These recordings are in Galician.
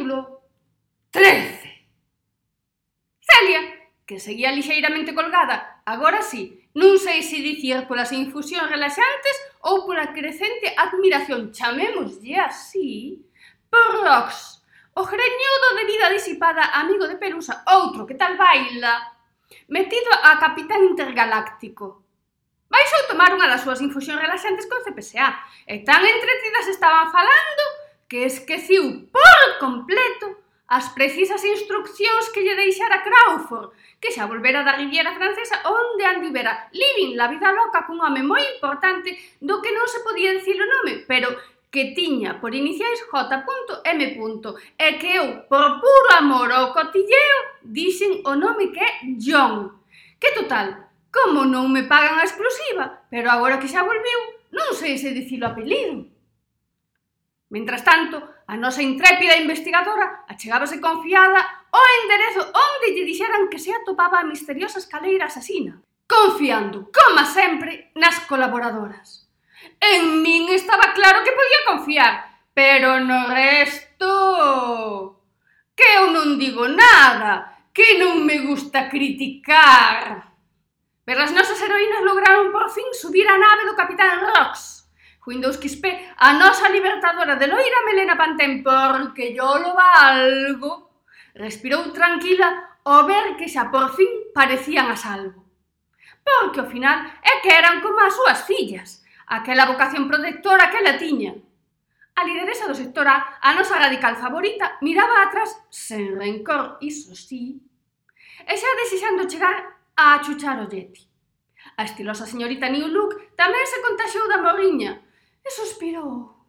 capítulo 13. Celia, que seguía lixeiramente colgada, agora sí, non sei se dicir polas infusións relaxantes ou pola crecente admiración, chamémoslle así, por Rox, o greñudo de vida disipada amigo de Pelusa, outro que tal baila, metido a capitán intergaláctico. Baixou tomar unha das súas infusións relaxantes con CPSA, e tan entretidas estaban falando que esqueciu por completo as precisas instruccións que lle deixara Crawford, que xa volvera da Riviera Francesa onde andivera living la vida loca cun home moi importante do que non se podía dicir o nome, pero que tiña por iniciais J.M. e que eu, por puro amor ao cotilleo, dixen o nome que é John. Que total, como non me pagan a exclusiva, pero agora que xa volviu, non sei se dicilo apelido. Mentras tanto, a nosa intrépida investigadora achegábase confiada ao enderezo onde lle dixeran que se atopaba a misteriosa escaleira asasina, confiando, como sempre, nas colaboradoras. En min estaba claro que podía confiar, pero no resto... Que eu non digo nada, que non me gusta criticar. Pero as nosas heroínas lograron por fin subir a nave do Capitán Rocks, Windows XP, a nosa libertadora de Loira Melena Pantén, porque yo lo valgo, respirou tranquila ao ver que xa por fin parecían a salvo. Porque ao final é que eran como as súas fillas, aquela vocación protectora que la tiña. A lideresa do sector A, a nosa radical favorita, miraba atrás sen rencor, iso sí, e xa desexando chegar a achuchar o Yeti. A estilosa señorita New Look tamén se contaxiou da morriña, e suspirou.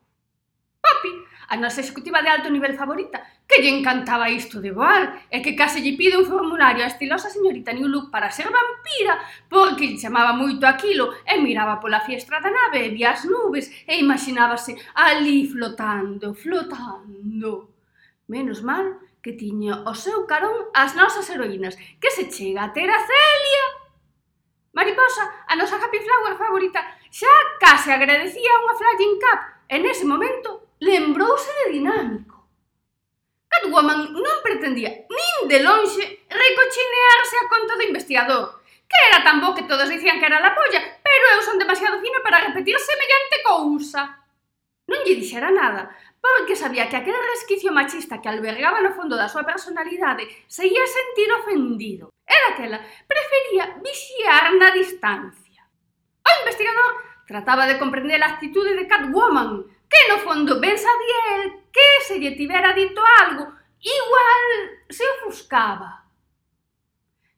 Papi, a nosa executiva de alto nivel favorita, que lle encantaba isto de voar, e que case lle pide un formulario a estilosa señorita New Look para ser vampira, porque lle chamaba moito aquilo, e miraba pola fiestra da nave e vía as nubes, e imaginábase ali flotando, flotando. Menos mal que tiña o seu carón as nosas heroínas, que se chega a ter a Celia Mariposa, a nosa happy flower favorita, xa case agradecía unha flying cap e nese momento lembrouse de dinámico. Catwoman non pretendía nin de lonxe recochinearse a conta do investigador, que era tan bo que todos dicían que era la polla, pero eu son demasiado fina para repetir semellante cousa. Non lle dixera nada, porque sabía que aquel resquicio machista que albergaba no fondo da súa personalidade se ia sentir ofendido. Era aquela, prefería vixiar na distancia. O investigador trataba de comprender a actitude de Catwoman, que no fondo ben sabía el que se lle tivera dito algo, igual se ofuscaba.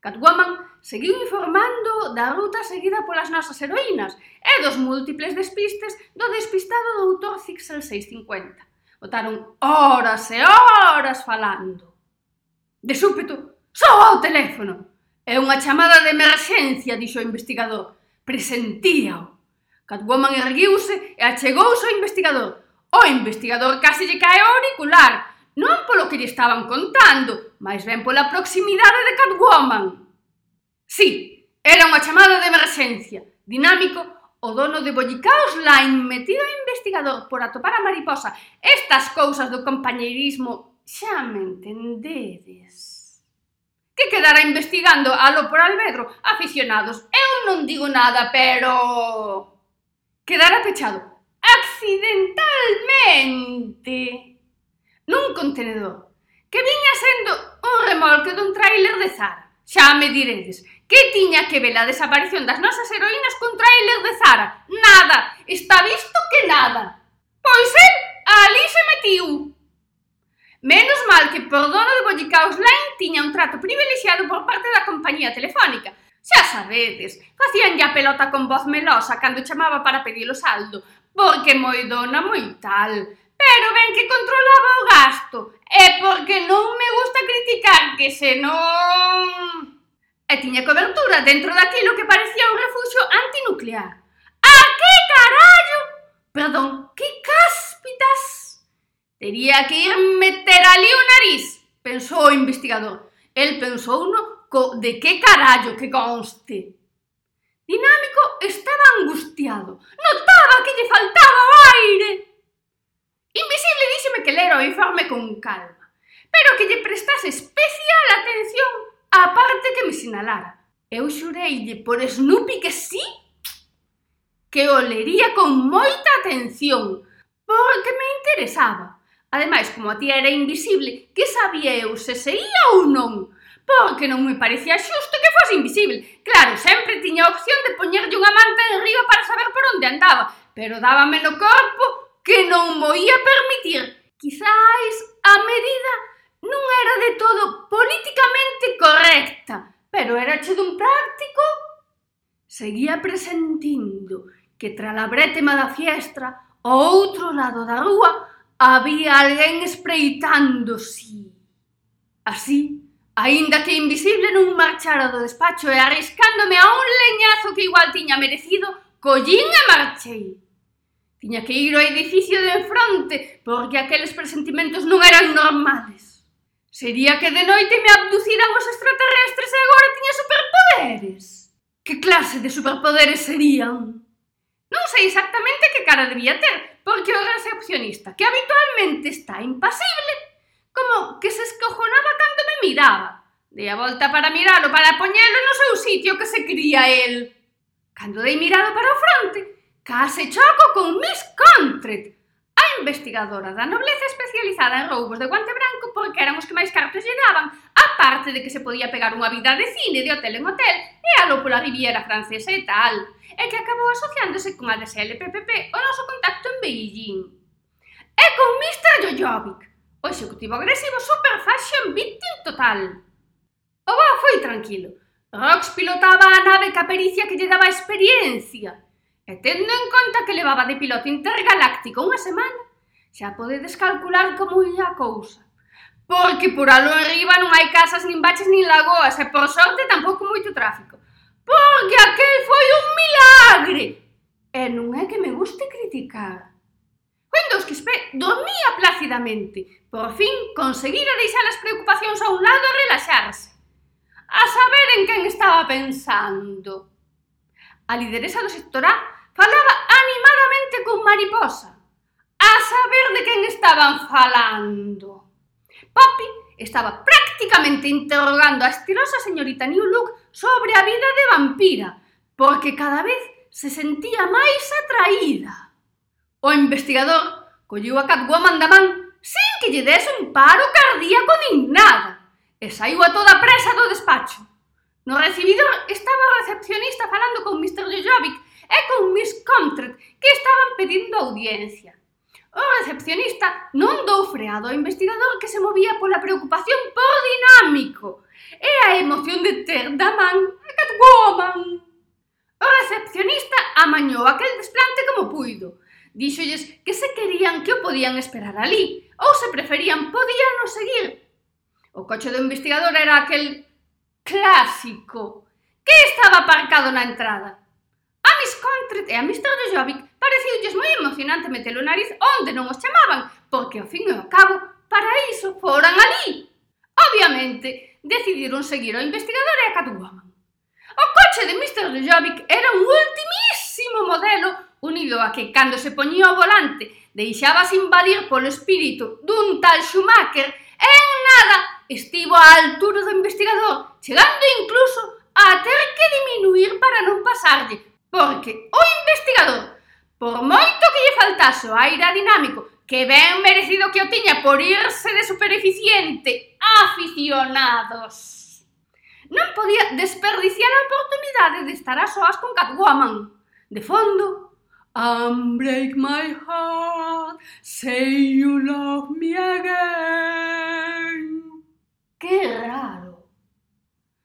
Catwoman seguiu informando da ruta seguida polas nosas heroínas e dos múltiples despistes do despistado doutor Zixel 650 Botaron horas e horas falando. De súpeto, soa o teléfono. É unha chamada de emerxencia, dixo o investigador. Presentíao. Catwoman erguiuse e achegouse ao investigador. O investigador case lle cae o auricular, non polo que lle estaban contando, máis ben pola proximidade de Catwoman. Sí, era unha chamada de emerxencia, dinámico o dono de Bollicaos Line metido a investigador por atopar a mariposa. Estas cousas do compañeirismo xa me entendedes. Que quedará investigando alo por albedro, aficionados. Eu non digo nada, pero... Quedará pechado accidentalmente nun contenedor que viña sendo un remolque dun trailer de Zara. Xa me diredes, Que tiña que ver a desaparición das nosas heroínas con trailer de Zara? Nada, está visto que nada. Pois el, ali se metiu. Menos mal que por dono de Bollicaos Line tiña un trato privilexiado por parte da compañía telefónica. Xa sabedes, facíanlle a pelota con voz melosa cando chamaba para pedir o saldo, porque moi dona moi tal. Pero ben que controlaba o gasto, e porque non me gusta criticar que senón e tiña cobertura dentro daquilo que parecía un refuxo antinuclear. A que carallo? Perdón, que cáspitas? Tería que ir meter ali o nariz, pensou o investigador. El pensou no co de que carallo que conste. Dinámico estaba angustiado. Notaba que lle faltaba o aire. Invisible díxeme que lera o informe con calma, pero que lle prestase especial atención A parte que me sinalara. Eu xureille por Snoopy que sí que o lería con moita atención, porque me interesaba. Ademais, como a tía era invisible, que sabía eu se se ia ou non? Porque non me parecía xusto que fose invisible. Claro, sempre tiña a opción de poñerlle unha manta enriba para saber por onde andaba, pero dábame no corpo que non mo ia permitir Seguía presentindo que tras la brétema da fiestra ao outro lado da rúa había alguén espreitándose. Así, aínda que invisible non marchara do despacho e arriscándome a un leñazo que igual tiña merecido, collín e marchei. Tiña que ir ao edificio de enfronte porque aqueles presentimentos non eran normales. Sería que de noite me abduciran os extraterrestres e agora tiña superpoderes. Que clase de superpoderes serían? Non sei exactamente que cara debía ter, porque o recepcionista, que habitualmente está impasible, como que se escojonaba cando me miraba. Dei a volta para miralo, para poñelo no seu sitio que se cría el. Cando dei mirado para o fronte, case choco con Miss Contret, investigadora da nobleza especializada en roubos de guante branco porque eran os que máis cartos lle daban, a parte de que se podía pegar unha vida de cine de hotel en hotel e alo pola Riviera Francesa e tal, e que acabou asociándose con a DSLPPP, o noso contacto en Beijing. E con Mr. Jojovic, o executivo agresivo super fashion victim total. O bo foi tranquilo. Rox pilotaba a nave que pericia que lle daba experiencia. E tendo en conta que levaba de piloto intergaláctico unha semana, Xa podedes calcular como ia a cousa. Porque por aló arriba non hai casas, nin baches, nin lagoas, e por sorte tampouco moito tráfico. Porque aquel foi un milagre! E non é que me guste criticar. Windows Quispe dormía plácidamente. Por fin conseguira deixar as preocupacións a un lado e relaxarse. A saber en quen estaba pensando. A lideresa do sector A falaba animadamente con mariposa a saber de quen estaban falando. Poppy estaba prácticamente interrogando a estilosa señorita New Look sobre a vida de vampira, porque cada vez se sentía máis atraída. O investigador colleu a Catwoman da man sin que lle dese un paro cardíaco nin nada e saiu a toda presa do despacho. No recibidor estaba o recepcionista falando con Mr. Jojovic e con Miss Comtret, que estaban pedindo audiencia. ¡Oh, o recepcionista non dou freado ao investigador que se movía pola preocupación por dinámico e a emoción de ter da man a Catwoman. ¡Oh, o recepcionista amañou aquel desplante como puido. Díxolles que se querían que o podían esperar ali ou se preferían podían o seguir. O coche do investigador era aquel clásico que estaba aparcado na entrada. A Miss Contret e a Mr. Jojovic pareciulles moi emocionante metelo o nariz onde non os chamaban, porque ao fin e ao cabo, para iso foran ali. Obviamente, decidiron seguir ao investigador e a Catwoman. O coche de Mr. Jobbik era un ultimísimo modelo unido a que cando se poñía o volante deixabas invadir polo espírito dun tal Schumacher e en nada estivo á altura do investigador, chegando incluso a ter que diminuir para non pasarlle, porque o investigador Por moito que lle faltase o aire dinámico, que ben merecido que o tiña por irse de supereficiente, aficionados. Non podía desperdiciar a oportunidade de estar a soas con Catwoman. De fondo, Unbreak my heart, say you love me again. Que raro.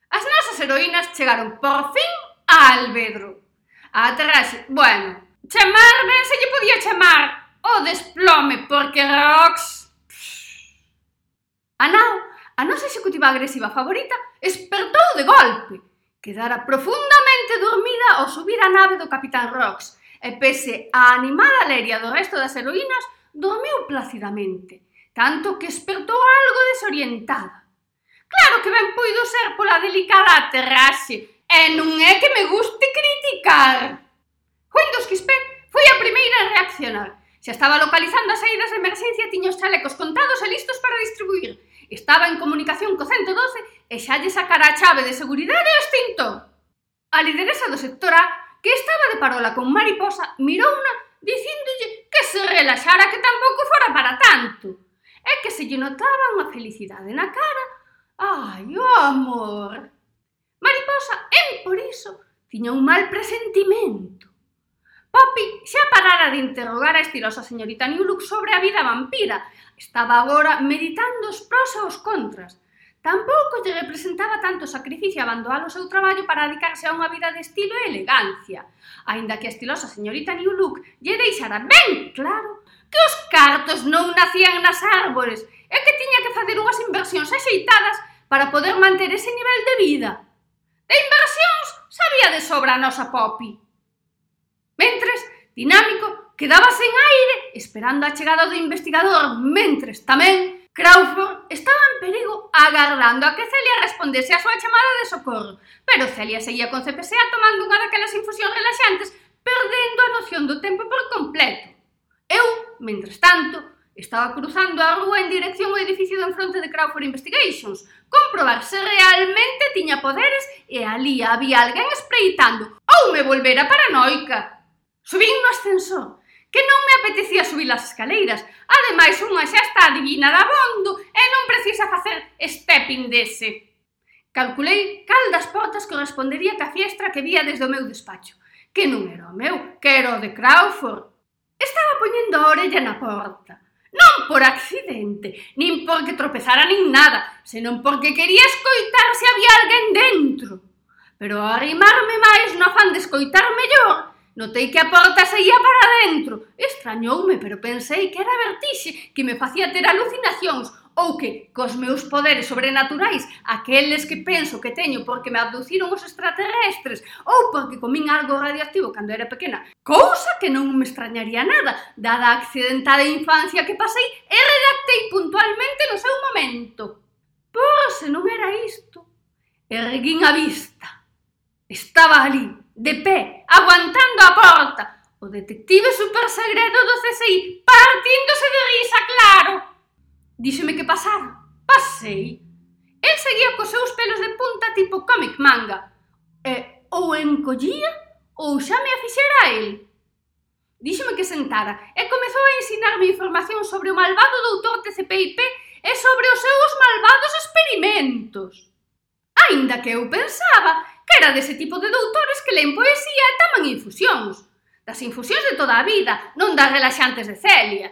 As nosas heroínas chegaron por fin a Albedro. A aterraxe, bueno, Chamar, ben se lle podía chamar o oh, desplome, porque Rox... Anao, a nosa executiva agresiva favorita, espertou de golpe. Quedara profundamente dormida ao subir a nave do Capitán Rox, e pese a animada leria do resto das heroínas, dormiu placidamente, tanto que espertou algo desorientada. Claro que ben puido ser pola delicada aterraxe, e non é que me guste criticar. Foi dos Quispé foi a primeira en reaccionar. Xa estaba localizando as saídas de emerxencia tiña os chalecos contados e listos para distribuir. Estaba en comunicación co 112 e xa lle sacara a chave de seguridade ao extinto. A lideresa do sector A, que estaba de parola con Mariposa, mirouna dicíndolle que se relaxara que tampouco fora para tanto. E que se lle notaba unha felicidade na cara. Ai, o amor! Mariposa, en por iso, tiña un mal presentimento. Poppy xa parara de interrogar a estilosa señorita Newlux sobre a vida vampira. Estaba agora meditando os pros e os contras. Tampouco lle representaba tanto sacrificio abandonar o seu traballo para dedicarse a unha vida de estilo e elegancia. Aínda que a estilosa señorita Newlux lle deixara ben claro que os cartos non nacían nas árbores e que tiña que facer unhas inversións axeitadas para poder manter ese nivel de vida. De inversións sabía de sobra a nosa Poppy. Mentres, dinámico, quedaba sen aire esperando a chegada do investigador, mentres tamén Crawford estaba en perigo agardando a que Celia respondese a súa chamada de socorro, pero Celia seguía con CPSA tomando unha daquelas infusións relaxantes, perdendo a noción do tempo por completo. Eu, mentres tanto, estaba cruzando a rúa en dirección ao edificio de enfronte de Crawford Investigations, comprobar se realmente tiña poderes e ali había alguén espreitando, ou me volvera paranoica. Subín no ascensor, que non me apetecía subir as escaleiras. Ademais, unha xa está adivina da bondo e non precisa facer stepping dese. Calculei cal das portas correspondería ca fiestra que vía desde o meu despacho, que non era o meu, que era o de Crawford. Estaba poñendo a orella na porta. Non por accidente, nin porque tropezara nin nada, senón porque quería escoitar se había alguén dentro. Pero arrimarme máis no afán de escoitar mellor, Notei que a porta saía para dentro. Extrañoume, pero pensei que era vertixe, que me facía ter alucinacións, ou que, cos meus poderes sobrenaturais, aqueles que penso que teño porque me abduciron os extraterrestres, ou porque comín algo radioactivo cando era pequena, cousa que non me extrañaría nada, dada a accidentada infancia que pasei e redactei puntualmente no seu momento. Por se non era isto, erguín a vista. Estaba ali, de pé, aguantando a porta. O detective supersegredo do CSI partíndose de risa, claro. Díxeme que pasar. Pasei. El seguía cos seus pelos de punta tipo cómic manga. E ou encollía ou xa me afixera a el. Díxeme que sentara e comezou a ensinarme información sobre o malvado doutor TCPIP e sobre os seus malvados experimentos. Ainda que eu pensaba que era dese tipo de doutores que leen poesía e taman infusións. Das infusións de toda a vida, non das relaxantes de Celia.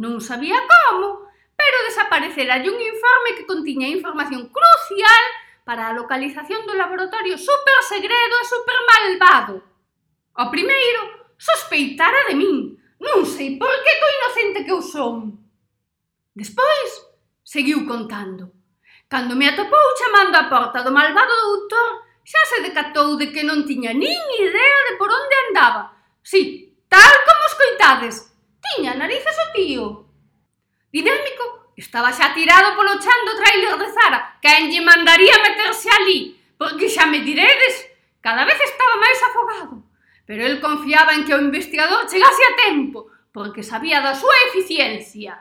Non sabía como, pero desaparecera un informe que contiña información crucial para a localización do laboratorio super segredo e super malvado. O primeiro, sospeitara de min. Non sei por que co inocente que eu son. Despois, seguiu contando. Cando me atopou chamando á porta do malvado doutor, xa se decatou de que non tiña nin idea de por onde andaba. Si, tal como escoitades, tiña narices o tío. Dinámico estaba xa tirado polo chan do trailer de Zara, quen lle mandaría meterse ali, porque xa me diredes, cada vez estaba máis afogado. Pero el confiaba en que o investigador chegase a tempo, porque sabía da súa eficiencia.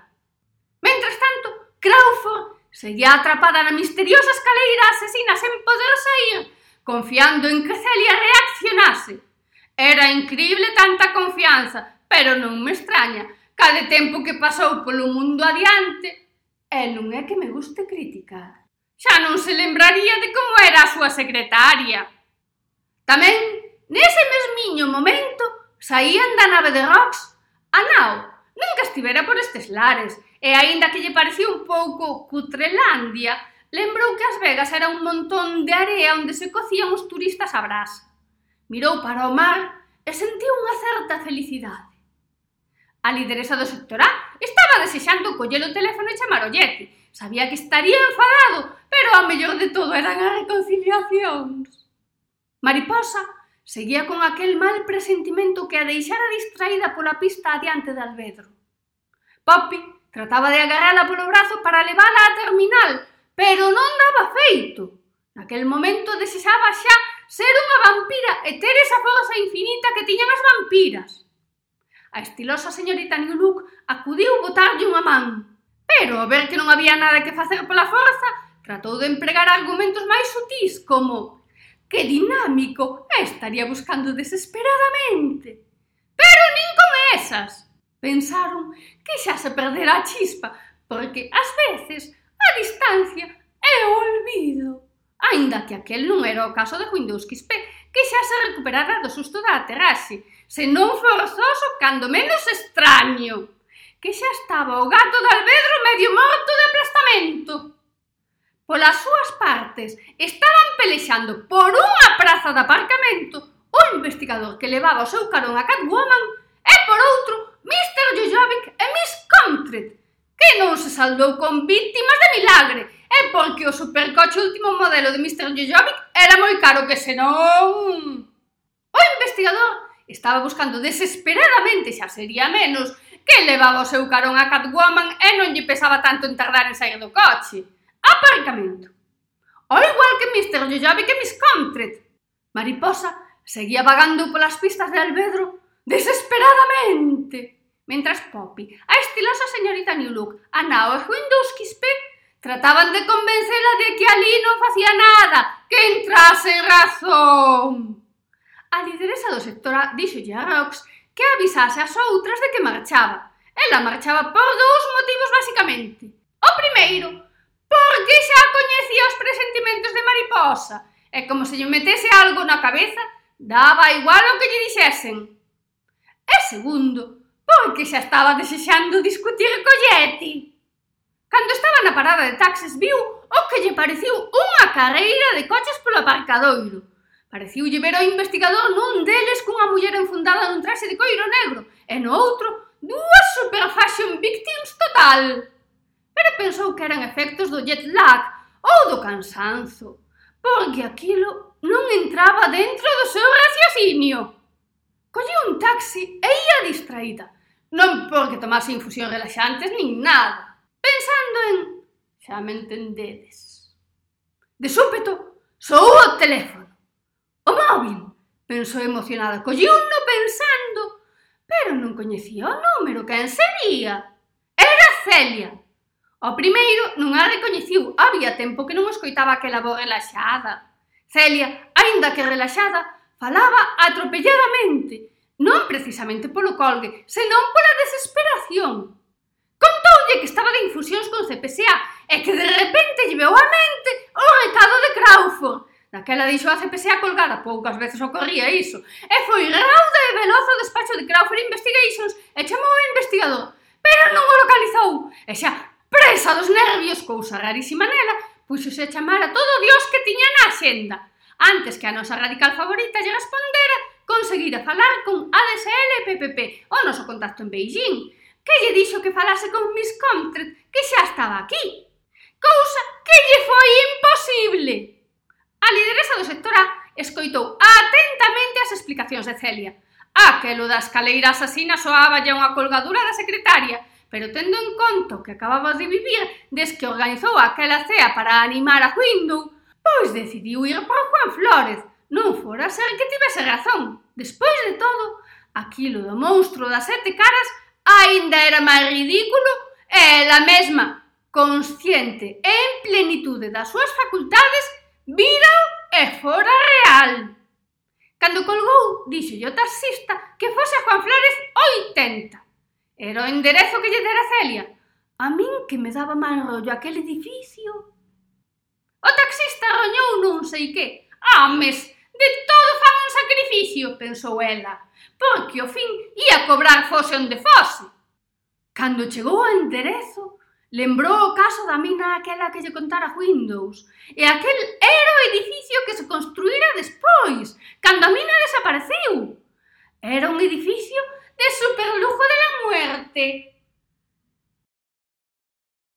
Mentres tanto, Crawford Seguía atrapada na misteriosa escaleira asesina sen poder sair, confiando en que Celia reaccionase. Era increíble tanta confianza, pero non me extraña, cada tempo que pasou polo mundo adiante. E non é que me guste criticar. Xa non se lembraría de como era a súa secretaria. Tamén, nese mesmiño momento, saían da nave de Rox a nao, nunca estivera por estes lares, E aínda que lle parecía un pouco cutrelandia, lembrou que As Vegas era un montón de area onde se cocían os turistas a brasa. Mirou para o mar e sentiu unha certa felicidade. A lideresa do sectorá estaba desexando coller o teléfono e chamar o Yeti. Sabía que estaría enfadado, pero a mellor de todo eran as reconciliacións. Mariposa seguía con aquel mal presentimento que a deixara distraída pola pista adiante de Alvedro. Poppy Trataba de agarrala polo brazo para levala á terminal, pero non daba feito. Naquel momento desexaba xa ser unha vampira e ter esa forza infinita que tiñan as vampiras. A estilosa señorita New Look acudiu botarlle unha man, pero ao ver que non había nada que facer pola forza, tratou de empregar argumentos máis sutís como que dinámico estaría buscando desesperadamente. Pero nin con esas pensaron que xa se perdera a chispa, porque ás veces a distancia é o olvido. Aínda que aquel non era o caso de Windows XP, que xa se recuperara do susto da aterraxe, senón forzoso cando menos extraño, que xa estaba o gato de Albedro medio morto de aplastamento. Polas súas partes estaban pelexando por unha praza de aparcamento o investigador que levaba o seu carón a Catwoman e por outro Mr. Jojovic e Miss Comfret, que non se saldou con víctimas de milagre, e porque o supercoche último modelo de Mr. Jojovic era moi caro que senón... O investigador estaba buscando desesperadamente, xa sería menos, que levaba o seu carón a Catwoman e non lle pesaba tanto en tardar en sair do coche. Aparcamento. O igual que Mr. Jojovic e Miss Comtret. Mariposa seguía vagando polas pistas de Albedro desesperadamente, mentras Poppy, a estilosa señorita New Look, a Nao e Winduskispe trataban de convencela de que ali non facía nada, que entrase en razón. A lideresa do sector díxolle a Rox que avisase as outras de que marchaba. Ela marchaba por dous motivos basicamente. O primeiro, porque xa coñecía os presentimentos de mariposa, e como se lle metese algo na cabeza, daba igual o que lle dixesen. E segundo, porque xa estaba desexando discutir co Yeti. Cando estaba na parada de taxis viu o que lle pareciu unha carreira de coches polo aparcadoiro. Pareciulle ver ao investigador nun deles cunha muller enfundada nun traxe de coiro negro e no outro dúas super fashion victims total. Pero pensou que eran efectos do jet lag ou do cansanzo, porque aquilo non entraba dentro do seu raciocinio collía un taxi e ía distraída, non porque tomase infusión relaxantes nin nada, pensando en... Xa me entendedes. De súpeto, soou o teléfono. O móvil, pensou emocionada, collí no pensando, pero non coñecía o número, quen sería? Era Celia. O primeiro non a recoñeciu, había tempo que non escoitaba aquela voz relaxada. Celia, aínda que relaxada, Falaba atropelladamente, non precisamente polo colgue, senón pola desesperación. Contoulle que estaba de infusións con CPSA e que de repente lle veu a mente o recado de Crawford. Daquela dixo a CPSA colgada, poucas veces ocorría iso, e foi rauda e veloz ao despacho de Crawford Investigations e chamou ao investigador, pero non o localizou, e xa, presa dos nervios, cousa rarísima nela, puxose a chamar a todo Dios que tiña na axenda antes que a nosa radical favorita lle respondera, conseguira falar con ADSL PPP, o noso contacto en Beijing, que lle dixo que falase con Miss Comtret, que xa estaba aquí. Cousa que lle foi imposible. A lideresa do sector A escoitou atentamente as explicacións de Celia. Aquelo da escaleira asasina soaba ya unha colgadura da secretaria, pero tendo en conto que acababa de vivir desde que organizou aquela cea para animar a Window, Pois decidiu ir para Juan Flores, non fora ser que tivese razón. Despois de todo, aquilo do monstro das sete caras aínda era máis ridículo e ela mesma, consciente e en plenitude das súas facultades, vira e fora real. Cando colgou, díxolle o taxista que fose a Juan Flores 80. Era o enderezo que lle dera Celia. A min que me daba mal rollo aquel edificio O taxista roñou non sei que. Ah, Ames, de todo fan un sacrificio, pensou ela, porque o fin ia cobrar fose onde fose. Cando chegou ao enderezo, lembrou o caso da mina aquela que lle contara Windows, e aquel era o edificio que se construíra despois, cando a mina desapareceu. Era un edificio de superlujo de la muerte,